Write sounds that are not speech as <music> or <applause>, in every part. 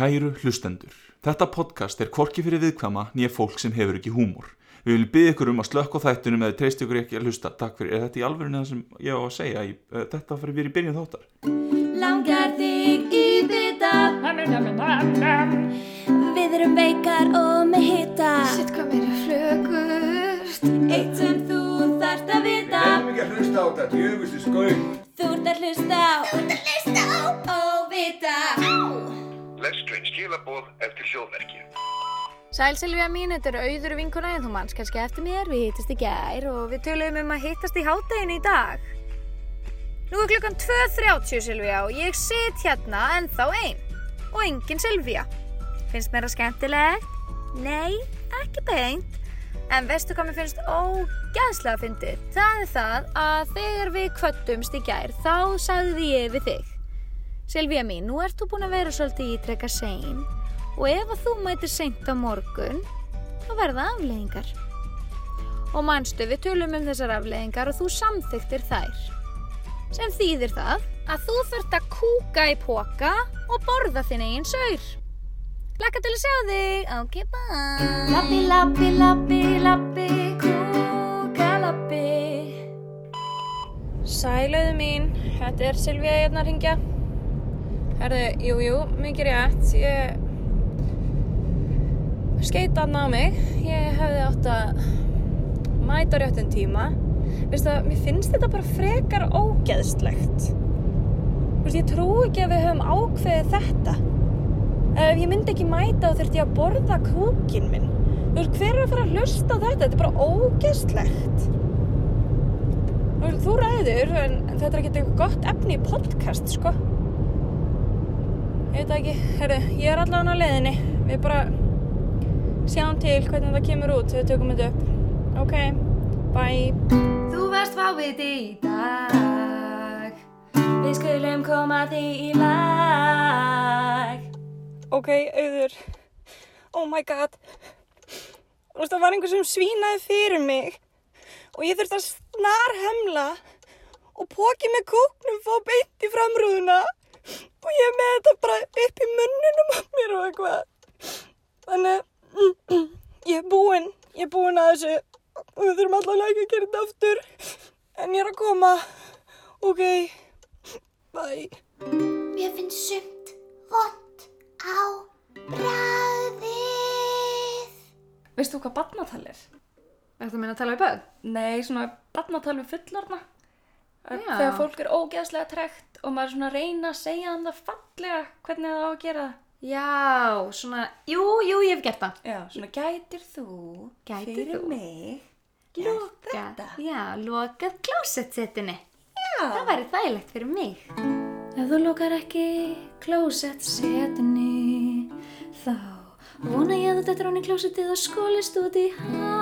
Kæru hlustendur, þetta podcast er korki fyrir viðkvama nýja fólk sem hefur ekki húmor. Við viljum byggja ykkur um að slökka á þættunum eða treyst ykkur ekki að hlusta. Takk fyrir, er þetta í alvörinu það sem ég á að segja? Í, uh, þetta fyrir við í byrjun þáttar. Langar þig í bita Við erum veikar og með hita Sitt hvað mér er flögurt Eitt sem þú þarft að vita Erum ekki að hlusta á þetta, djöfustu skauð. Þú ert að hlusta á Þú ert að hlusta á Óvita Skilaboð eftir hljóðverki. Sæl Silvía mín, þetta er auður vinkuna en þú manns kannski eftir mér, við hittast í gær og við töluðum um að hittast í hátteginu í dag. Nú er klukkan 2.30 Silvía og ég sit hérna ennþá einn og engin Silvía. Finnst mér það skemmtilegt? Nei, ekki beint. En veistu hvað mér finnst ógæðslega fyndið? Það er það að þegar við kvöttumst í gær þá sagði ég við þig. Silvía mín, nú ert þú búin að vera svolítið ítrekka sein og ef að þú mætir seint á morgun, þá verða afleðingar. Og manstu, við tölum um þessar afleðingar og þú samþyktir þær. Sem þýðir það að þú þurft að kúka í póka og borða þinn eigin saur. Laka til að sjá þig, ok, bye. Lappi, lappi, lappi, lappi Kúka, lappi Sælauðu mín, þetta er Silvía hérna að ringja. Herðu, jú, jú, mikið rétt. Ég skeita hann á mig. Ég hefði átt að mæta á réttum tíma. Veistu að mér finnst þetta bara frekar ógeðslegt. Veist, ég trú ekki að við höfum ákveðið þetta. Ef ég myndi ekki mæta þá þurfti ég að borða kúkin minn. Veist, hver er að fara að hlusta á þetta? Þetta er bara ógeðslegt. Þú veist, ræður, en þetta er ekkert eitthvað gott efni í podcast, sko. Ég veit ekki, herru, ég er allavega á leiðinni. Við bara sjáum til hvernig það kemur út þegar við tökum þetta upp. Ok, bye. Þú varst fáviti í dag Við skulum koma því í lag Ok, auður. Oh my god. Þú veist, það var einhver sem svínaði fyrir mig og ég þurfti að snar hemla og póki með kúknum fá beint í framrúðuna og ég er með þetta bara upp í munninum á mér og eitthvað. Þannig að ég er búinn, ég er búinn að þessu og við þurfum allavega ekki að gera þetta aftur en ég er að koma. Ok, bye. Mér finnst sumt vott á bræðið Veist þú hvað barnatal er? Þetta meina að tala við börn? Nei, svona barnatal við fullorna. Já. Þegar fólk er ógeðslega trekt og maður er svona að reyna að segja hann það fallega hvernig það á að gera. Já, svona, jú, jú, ég hef gert það. Já, svona gætir þú Gætir fyrir þú? mig gert þetta. Já, lokað klósettsetinni. Já. Það væri þægilegt fyrir mig. Ef þú lókar ekki klósett setinni þá vona ég að þú dettur án í klósettið og skólist út í hafið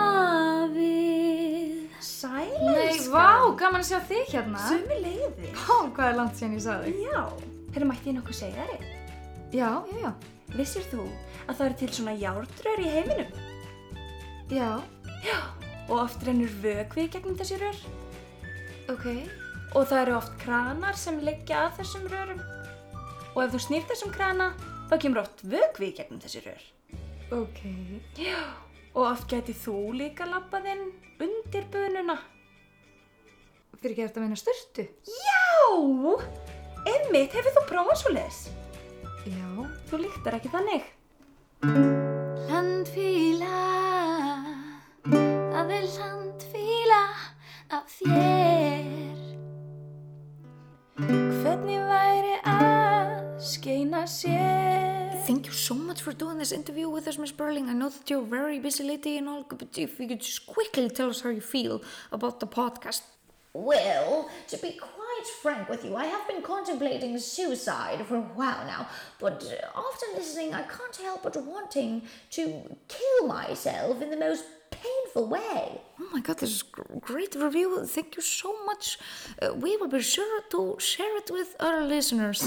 Sæl, Nei, vá, gaman að sjá þig hérna. Sumi leiði. Ó, hvað er langt síðan ég sá þig? Já. Herra, mætti ég nokkuð segja þér? Já, já, já. Vissir þú að það eru til svona járnrör í heiminum? Já, Og oft rennur vökvi í gegnum þessi rör? ok. Og það eru oft kranar sem liggja að þessum rörum. Og ef þú snýr þessum krana, þá kemur oft vökvi í gegnum þessi rör. Ok. Og oft gæti þú líka labbað inn undir bununa. Fyrir ekki eftir að vinna styrtu? Já! Einmitt, hefur þú prófað svo leis? Já. Þú líktar ekki þannig. Landfíla Það er landfíla af þér Hvernig væri að skeina sér? Thank you so much for doing this interview with us, Miss Burling. I know that you're a very busy lady and all, but if you could just quickly tell us how you feel about the podcast. Well, to be quite frank with you, I have been contemplating suicide for a while now, but after listening, I can't help but wanting to kill myself in the most painful way. Oh my god, this is gr- great review. Thank you so much. Uh, we will be sure to share it with our listeners.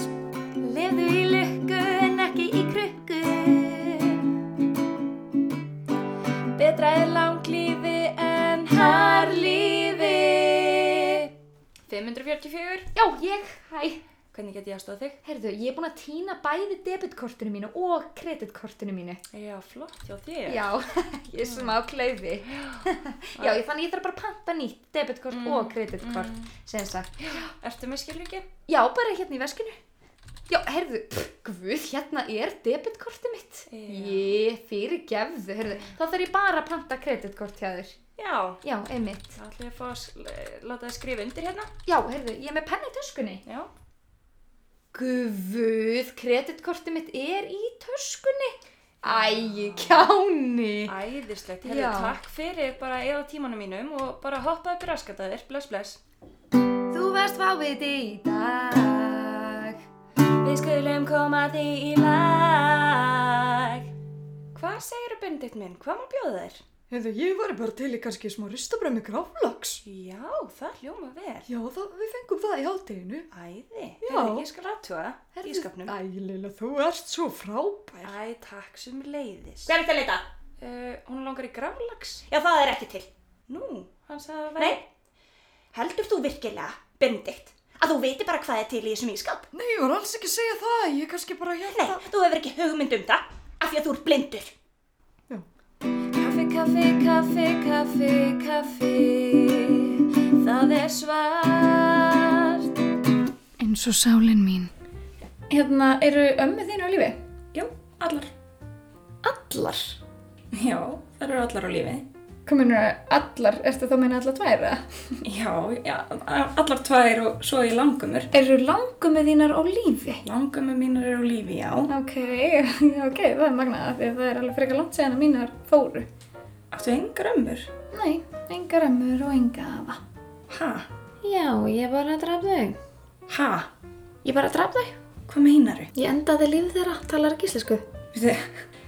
Lefðu í Betra er langlífi en harlífi. 544. Já, ég, hæ. hvernig get ég aðstofa þig? Herðu, ég er búin að týna bæði debitkortinu mínu og kreditkortinu mínu. Já, flott hjá þér. Já, <laughs> ég er smá klaufi. Já, ég- þannig ég þarf bara að panta nýtt debitkort og kreditkort, sem sagt. Ertu með skilriki? Já, bara hérna í veskinu. Já, herðu, guð, hérna er debitkortið mitt. Já. Ég, fyrir gefðu, herðu, þá þarf ég bara að panta kreditkort hjá þér. Já. Já, einmitt. Það ætla ég að fá að láta það skrifa undir hérna. Já, herðu, ég er með penna í töskunni. Já. Guð, kreditkortið mitt er í töskunni. Æ, kjáni. Æðislegt. Herru, Já. takk fyrir bara eða tímanum mínum og bara hoppa upp í raskataðir. Bless, bless. Þú varst fáviti í dag. Við skulum koma því í lag. Hvað segir þú, Benedikt minn? Hvað má bjóða þér? Hefðu, ég var bara til í kannski smá ristabröð með gráflags. Já, það hljóma vel. Já, það, við fengum það í hátteginu. Æði. Herru, ég skal aðtúa í skapnum. Æ, Lilla, þú ert svo frábær. Æ, takk sem leiðis. Hver er þetta leita? Uh, hún langar í grálags. Já, það er ekki til. Nú, hann sagði að Nei. Heldur þú virkilega, Benedikt, að þú veitir bara hvað er til í þessum ískap? Nei, ég var alls ekki að segja það. Ég kannski bara hérna... Nei, þú hefur ekki hugmynd um það, af því að þú ert blindur. Kaffi, kaffi, kaffi, kaffi, kaffi, það er svart. Eins og sálinn mín. Hérna, eru ömmu þínu á lífi? Já, allar. Allar? Já, það eru allar á lífi. Minnur allar? Ertu þá að meina allar tværa? Já, já, allar tvær og svo í langumur. Eru langummi þínar á lífi? Langumur mínar eru á lífi, já. Ok, <laughs> ok, það er magnað því að það er alveg frekar langt séðan að mínar fóru. Áttu engar ömmur? Nei, engar ömmur og enga afa. Ha? Já, ég bara draf þau. Ha? Ég bara draf þau. Hvað meinaru? Ég endaði líf þeirra, talar ekki íslensku. Veitu,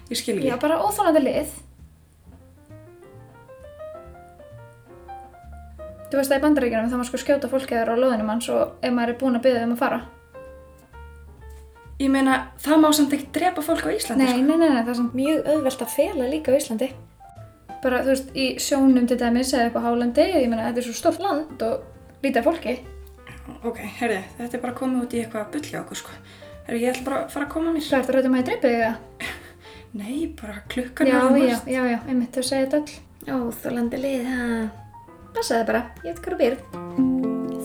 ég skil ekki. Já, bara óþólandi lið. Þú veist að í bandaríkjunum þá maður sko skjóta fólki þeirra á loðinum hans og ef maður er búinn að byggja um að fara. Ég meina, það má samt ekki drepa fólk á Íslandi, Nei, nei, nei, nei, það er samt mjög auðvelt að fela líka á Íslandi. Bara, þú veist, í sjónum til dæmis eða eitthvað hálandi, ég meina, þetta er svo stórt land og lítið fólki. Ok, heyrðu, þetta er bara komið út í eitthvað bull hjá okkur, sko. Heyrðu, ég ætla bara að fara að koma mér. Ertu rættum að ég dreipið þig það? Nei, bara klukkan Já, já, já, já, einmitt, þú segir þetta öll. Óþólandi lið, ha? Passaði bara, ég veit hvað þú býrð.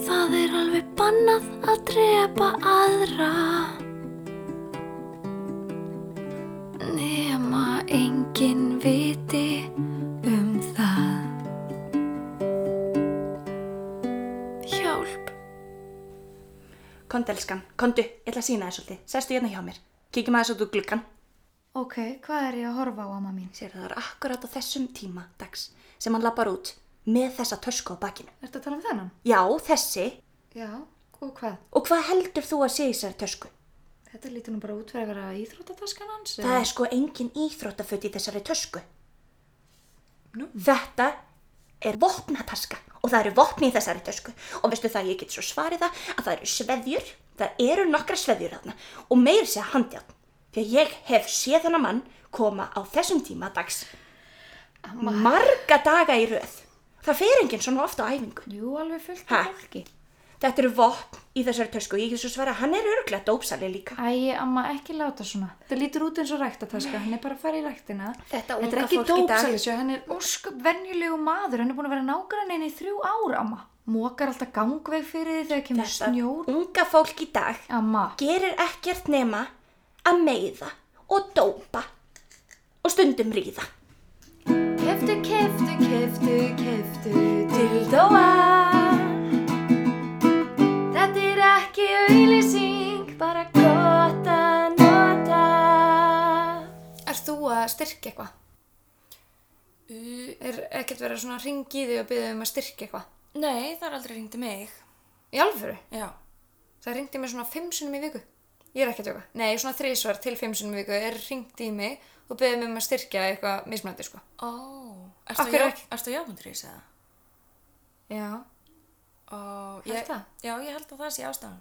Það er alveg bannað að drepa aðra. Nema enginn viti um það. Hjálp. Kondu, elskan, kondu, ég ætla að sína þér svolítið. Sestu hérna hjá mér. Kíkjum aðeins út úr gluggan. Ok, hvað er ég að horfa á, amma mín? Sér það er akkurat á þessum tíma dags sem hann lappar út með þessa tösku á bakinu. Ertu að tala um þennan? Já, þessi. Já, og hvað? Og hvað heldur þú að sé í þessari tösku? Þetta lítur nú bara út fyrir að vera íþróttataskan hans. Það er sko engin íþróttaföt í þessari tösku. Þetta er vopnataska og það eru vopni í þessari tösku. Og veistu það, ég get svo svarið það að það eru sveðjur, það eru nokkra sveðjur þarna og meir sér handjárn. Því að ég hef séð þennan mann koma á þessum tíma dags marga daga í röð. Það fer enginn svona ofta á æfingu. Jú, alveg fullt Ha? af fólki. Þetta eru vopn í þessari tösku ég get svo svarið að hann er örglega dópsali líka. Æ, amma, ekki láta svona. Það lítur út eins og ræktataska, hann er bara að fara í ræktina. Þetta Þetta unga er ekki fólk í dag. dópsalisjö, hann er ósköp venjulegu maður, hann er búin að vera nágrann í þrjú ár, amma. Mókar alltaf gangveg fyrir því þegar kemur Þetta snjór. unga fólk í dag Amma, gerir ekkert nema að meiða og dópa og stundum ríða. Keftu, keftu, keftu, keftu til dóa. Þetta er ekki auðlýsing, bara gott að nota. Erst þú að styrkja eitthvað? Er ekkert verið svona að ringi þig og byggja um að styrkja eitthvað? Nei, það er aldrei ringdi mig. Í alvöru? Já. Það ringdi mér svona fimm sinnum í viku. Ég er ekki að tjóka. Nei, svona þrísvar til fimm sinnum í viku er ringt í mig og beðið mig um að styrkja eitthvað mismunandi, sko. Ó, erstu hverju já, ekki? erstu jáfundrís eða? Já. Ó, Held ég, það? já, ég held að það sé ástæðan.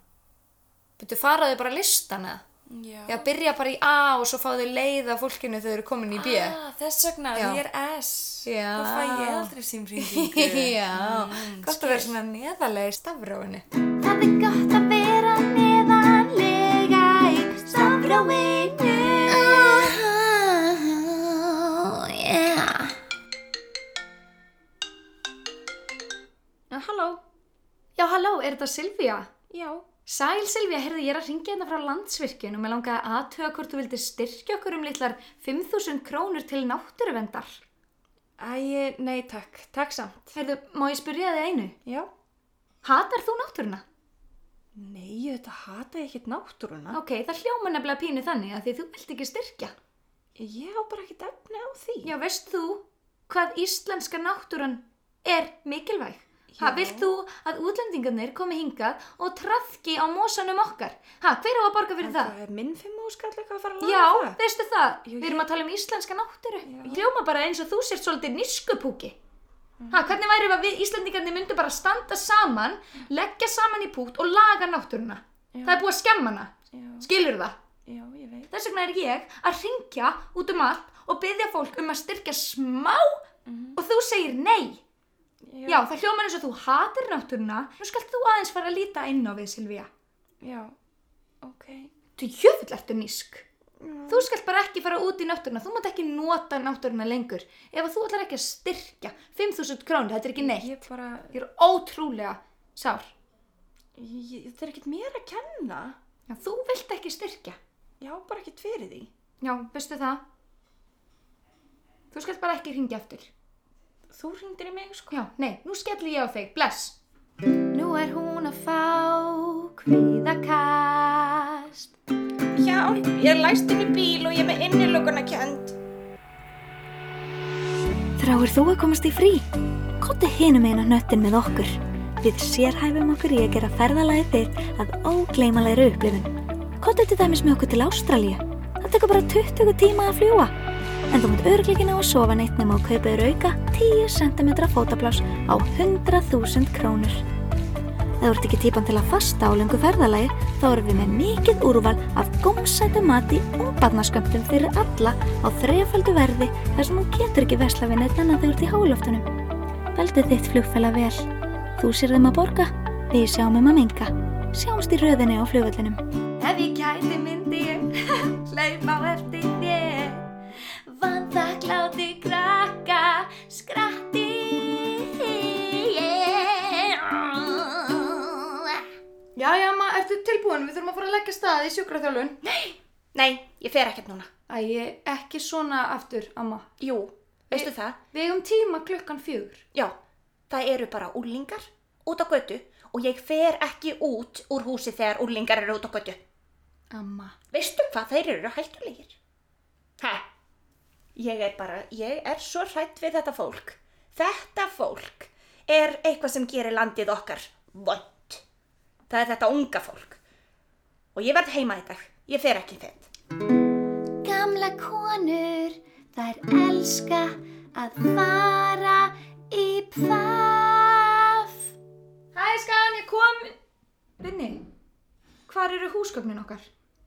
Byrju, faraðu bara listan eða? Já. Já, byrja bara í A og svo fáðu leið af fólkinu þegar þau eru komin í B. Ah, þess vegna, Já. því ég er S. Já. Þá fæ ég aldrei símringingu. <laughs> Já, Mm, gott að vera svona neðarlega í stafrófinu. Það er gott að róinu. Oh, yeah. Já, halló. Já, halló, er þetta Silvía? Já. Sæl Silvía, heyrðu, ég er að ringja hérna frá landsvirkjun og mér langaði að aðtuga hvort þú vildir styrkja okkur um litlar 5.000 krónur til náttúruvendar. Æ, nei takk, takk samt. Heyrðu, má ég spyrja þig einu? Já. Hatar þú náttúruna? Nei, þetta hata ég ekkert náttúruna. Ok, það hljóma nefnilega pínu þannig að því þú vilt ekki styrkja. Ég á bara ekkert efni á því. Já, veist þú hvað íslenska náttúran er mikilvæg? Ha, vilt þú að útlendingarnir komi hingað og trafki á mósanum okkar? Ha, hver á að borga fyrir það? Það er minn fimm úrskall eitthvað að fara að laga Já, það. veistu það? Jú, Við erum að tala um íslenska náttúru. Hljóma bara eins og þú sért svolítið niskupúki. Ha, hvernig væri ef við Íslendingarnir myndum bara standa saman, leggja saman í pút og laga náttúruna? Það er búið að skemma hana. Skilur það? Já, ég veit. Þess vegna er ég að ringja út um allt og byggja fólk um að styrkja smá og þú segir nei. Já, það hljómar eins og þú hatir náttúruna. Nú skalt þú aðeins fara að líta inn á við, Silvía. Já, ok. Þú jöfull ertu nísk. Þú skalt bara ekki fara út í náttúruna. Þú mátt ekki nota náttúruna lengur. Ef þú ætlar ekki að styrkja 5.000 krónir, þetta er ekki neitt. Ég bara, Ég er ótrúlega sár. ég, þetta er ekkert mér að kenna. Já, þú vilt ekki styrkja. Já, bara ekkert fyrir því. Já, veistu það? Þú skalt bara ekki ringja aftur. Þú ringdir í mig, sko. Já, nei, nú skelli ég á þig, bless. Nú er hún að fá kvíðakast. Hjálp, ég er læst inn í bíl og ég er með innilökunna kjönd. Þráir þú að komast í frí? Kottu hinum einu hnöttin með okkur. Við sérhæfum okkur í að gera ferðalagið þitt að ógleymalegri upplifun. Kottu til dæmis með okkur til Ástralíu. Það tekur bara 20 tíma að fljúa. En þú munt örglíkina á að sofa neitt nema á kaupaður auka 10 cm fótapláss á 100.000 krónur. Ef þú ert ekki típan til að fasta á lengu ferðalagi, þá erum við með mikið úrval af gómsætu mati og barnaskömmtum fyrir alla á þrefaldu verði þar sem þú getur ekki vesla við neitt annað þegar þú ert í háloftunum. Veldu þitt flugfæla vel. Þú sér þeim að borga, við sjáum um að minga. Sjáumst í röðinni á flugvöllinum. Ef ég gæti myndi ég <laughs> hlaupa á eftir þér. Vann þakkláti krakka, skratti ertu tilbúin? Við þurfum að fara að leggja stað í sjúkraþjálfun. Nei, ég fer ekkert núna. Æ, ekki svona aftur, amma. Jú, veistu það? Við eigum tíma klukkan fjögur. Já, það eru bara úrlingar út á götu og ég fer ekki út úr húsi þegar úrlingar eru út á götu. Amma. Veistu hvað þeir eru hættulegir? Hæ? Ég er bara, ég er svo hrætt við þetta fólk. Þetta fólk er eitthvað sem gerir landið okkar vond. Það er þetta unga fólk. Og ég verð heima í dag. Ég fer ekki fett. Gamla konur, þær elska að fara í pfaff. Hæ, skan, ég kom... Binni, hvar eru húsgögnin okkar?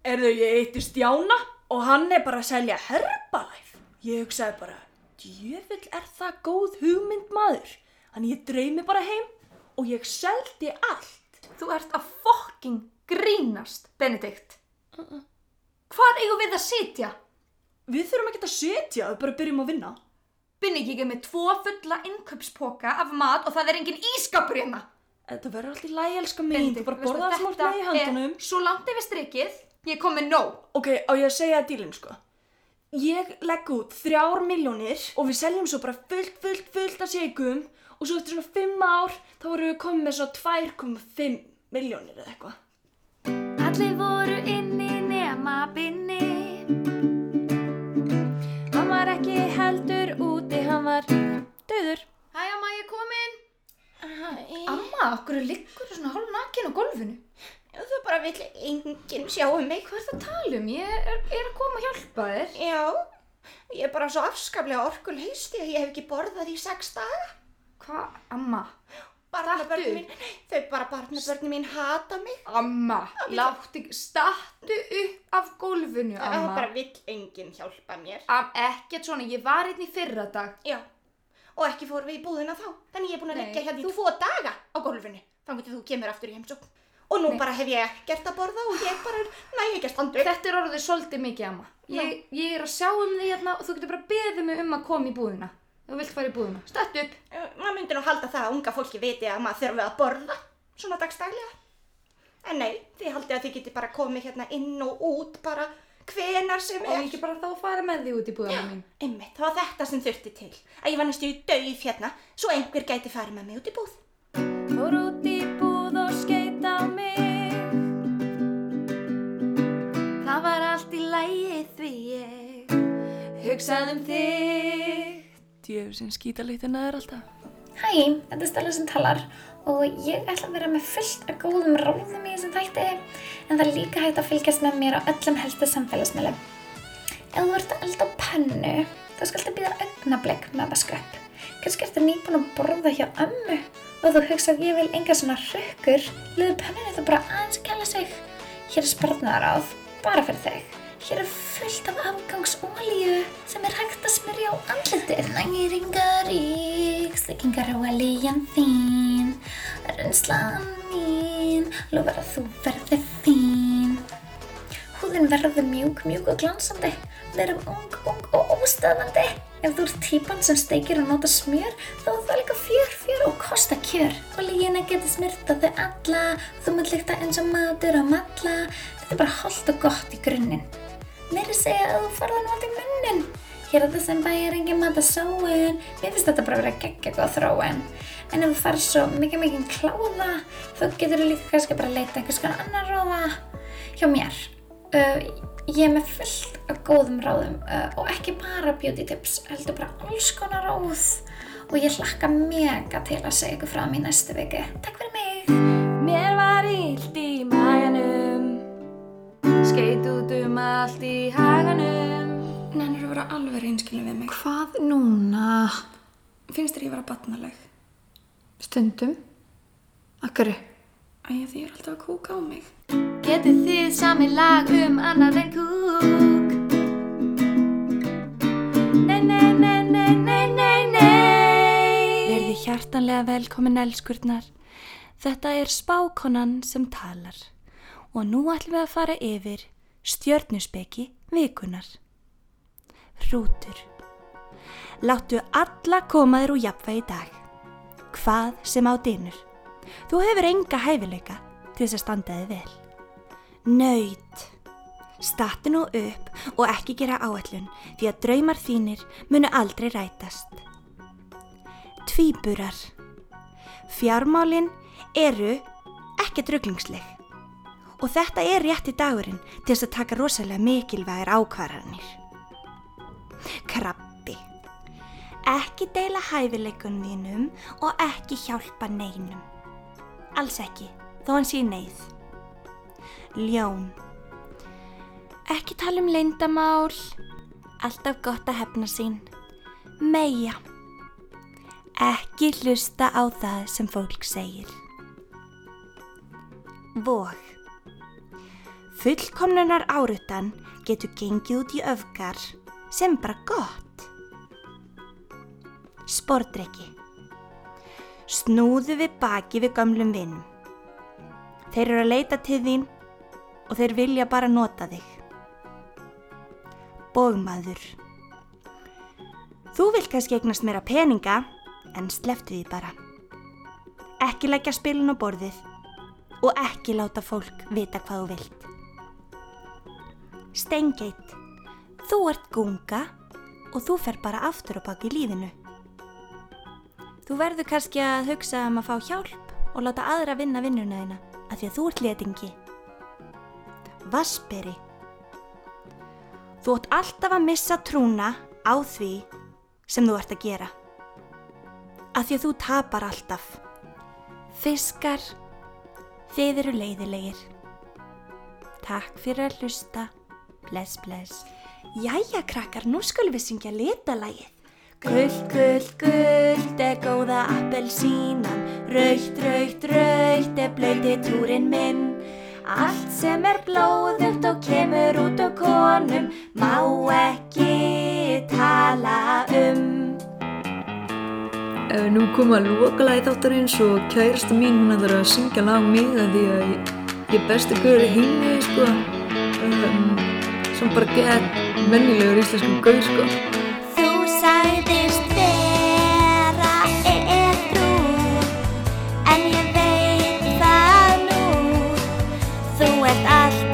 Erðu ég eitti Stjána og hann er bara að selja Herbalife. Ég hugsaði bara, djöfull er það góð hugmynd maður. Þannig ég dreymi bara heim og ég seldi allt. Þú ert að fokking grínast, Benedikt. Hvar eigum við að sitja? Við þurfum ekki að setja, við bara byrjum að vinna. Binni ég er með tvo fulla innkaupspoka af mat og það er engin ískapur hérna. Þetta verður alltaf læg, elska mín. Þú bara borða það sem átt með í handunum. svo langt yfir strikið, ég kom með nóg. Ok, á ég að segja dílinn sko. Ég legg út þrjár miljónir og við seljum svo bara fullt, fullt, fullt af seikum og svo eftir svona fimm ár þá vorum við komið með svo 2,5 miljónir eða eitthvað. Allir voru inni nema Binni. Hann var ekki heldur úti, hann var döður. Hæ, amma, ég er komin. Amma, okkur liggur þú svona hálf nakin á gólfinu? Það bara vill enginn sjá um mig. Hvað er það að tala um? Ég er, er að koma að hjálpa þér. Já, ég er bara svo afskaplega orkuleys því að ég hef ekki borðað í sex daga. Hvað, amma? Barnabörni mín, þau bara barnabörni mín hata mig. Amma, láttu ekki, stattu upp af gólfinu, Það amma. bara vill enginn hjálpa mér. Am, ekkert svona, ég var einn í fyrra dag. Já, og ekki fórum við í búðina þá. Þannig ég er búin að Nei, leggja hérna í tvo daga á gólfinu. Þannig að þú kemur aftur í heimsókn. og nú bara hef ég ekkert að borða og ég bara næ ekki að standa upp. Þetta er orðið svolítið mikið amma. Ég, ég er að sjá um því hérna og þú getur bara beðið mig um að koma í búðina. Þú vilt fara í búðina. Stætt upp. Maður myndi nú halda það að unga fólki viti að maður þurfi að borða svona dagstælega. En nei, þið haldið að þið geti bara komið hérna inn og út bara hvenar sem Og er. ekki bara þá fara með því út í búðina mín. Einmitt, það var þetta sem þurfti til. Að ég var næstu í dauð hérna, svo einhver gæti farið með mig út í búð. Fór út í búð og skeit á mig Það var allt í lægi því ég hugsaði um þig. Djöfusinn skítalitina er alltaf Hæ, þetta er Stella sem talar og ég ætla að vera með fullt af góðum ráðum í þessum þætti en það er líka hægt að fylgjast með mér á öllum helstu samfélagsmiðlum. Ef þú ert að elda á pönnu, þá skaltu býða augnablik með að vaska upp. Kannski ertu nýbúin að borða hjá ömmu og þú hugsa að ég vil enga svona rökkur, liðu pönnunni þá bara aðeins kæla sig. Hér er spartnaðaráð, bara fyrir þig. Hér er fullt af afgangsólíu sem er hægt að smyrja á andlitið. Næringarík, styggingar á olíjan þín, reynslan mín, lofar að þú verði fín. Húðin verður mjúk, mjúk og glansandi. Erum ung, ung og óstöðandi. Ef þú ert típan sem steikir og nota smjör, þá er það líka fjör, fjör og kosta kjör. Olíina getur smyrt á þau alla, þú munt líkta eins og matur á matla. Þetta er bara holdt og gott í grunninn. Meiri segja að þú farða nota í munnin. Hér er það sem bæjar engin mat að sáin. Mér finnst þetta bara að vera geggja góð þróin. En ef þú farið svo mikið mikið kláða, þá getur þú líka kannski bara að leita einhvers konar annar ráða. Hjá mér, uh, ég er með fullt af góðum ráðum uh, og ekki bara beauty tips, heldur bara alls konar ráð. Og ég hlakka mega til að segja ykkur frá mér næstu viku. Takk fyrir mig! Mér var illt í Skeit út um allt í haganum Nennir að vera alveg reynskilin við mig. Hvað núna? Finnst þér ég vera batnaleg? Stundum? Akkur? Æja, því er alltaf að kúka á mig. Getið þið sami lag um annað en kúk Nei, nei, nei, nei, nei, nei, nei Verði hjartanlega velkomin elskurnar Þetta er spákonan sem talar og nú ætlum við að fara yfir stjörnuspeki vikunar. Hrútur. Láttu alla koma þér úr jafnvægi í dag. Hvað sem á dynur. Þú hefur enga hæfileika til þess að standa þig vel. Naut. Statu nú upp og ekki gera áætlun því að draumar þínir munu aldrei rætast. Tvíburar. Fjármálin eru ekki drugglingsleg og þetta er rétti dagurinn til þess að taka rosalega mikilvægir ákvarðanir. Krabbi. Ekki deila hæfileikunum þínum og ekki hjálpa neinum. Alls ekki, þó hann sé í neyð. Ljón. Ekki tala um leyndamál. Alltaf gott að hefna sín. Meja. Ekki hlusta á það sem fólk segir. Vóg. Fullkomnunar árutan getur gengið út í öfgar sem bara gott. Spordreki. Snúðu við baki við gamlum vinnum. Þeir eru að leita til þín og þeir vilja bara nota þig. Bógmaður. Þú vilt kannski eignast meira peninga en sleftu því bara. Ekki leggja spilin á borðið og ekki láta fólk vita hvað þú vilt. Steingeit, þú ert gunga og þú fer bara aftur á baki lífinu. Þú verður kannski að hugsa um að fá hjálp og láta aðra vinna vinnuna þína af því að þú ert letingi. Vasperi. Þú ert alltaf að missa trúna á því sem þú ert að gera. Af því að þú tapar alltaf. Fiskar, þið eru leiðilegir. Takk fyrir að hlusta. Bless, bless. Jæja, krakkar, nú skulum við syngja litalagið. Guld, guld, guld er góða appelsínan. Raukt, raukt, raukt er blöyti túrin minn. Allt sem er blóðugt og kemur út á konum má ekki tala um. Ef nú kom að lokalagi þáttarins og kærasta mín hún að það að syngja lag mig að því að ég ég er gaur í heimi, sko. Sem bara gett mennilegur íslensku gaur, sko. Þú sagðist vera edru En ég veit það nú Þú ert alltaf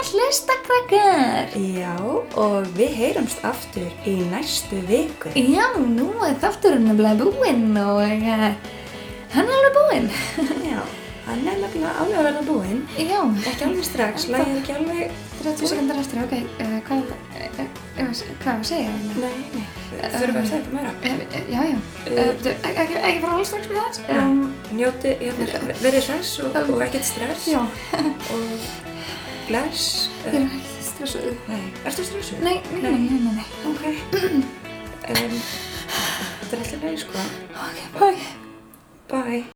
að hlusta, krakkar. Já, og við heyrumst aftur í næstu viku. Já, nú er þátturinn nefnilega búinn og uh, hann er alveg búinn. Já, hann er nefnilega alveg að verða búinn. Já. Ekki alveg strax, lagið er ekki alveg... 30 sekundar eftir, ok, uh, hvað, uh, uh, hvað var að segja? Nei, nei, þurfum við að segja eitthvað meira. Já, já, þú- ekki, fara alveg strax með það? Um, njóti, hérna, verið og, og ekkert stress. Bless. Ég er ekki stressuð. Nei, ertu stressuð? Nei, nei, nei, nei, nei. Ok. um, þetta er alltaf leið, sko. Ok, bye. Bye.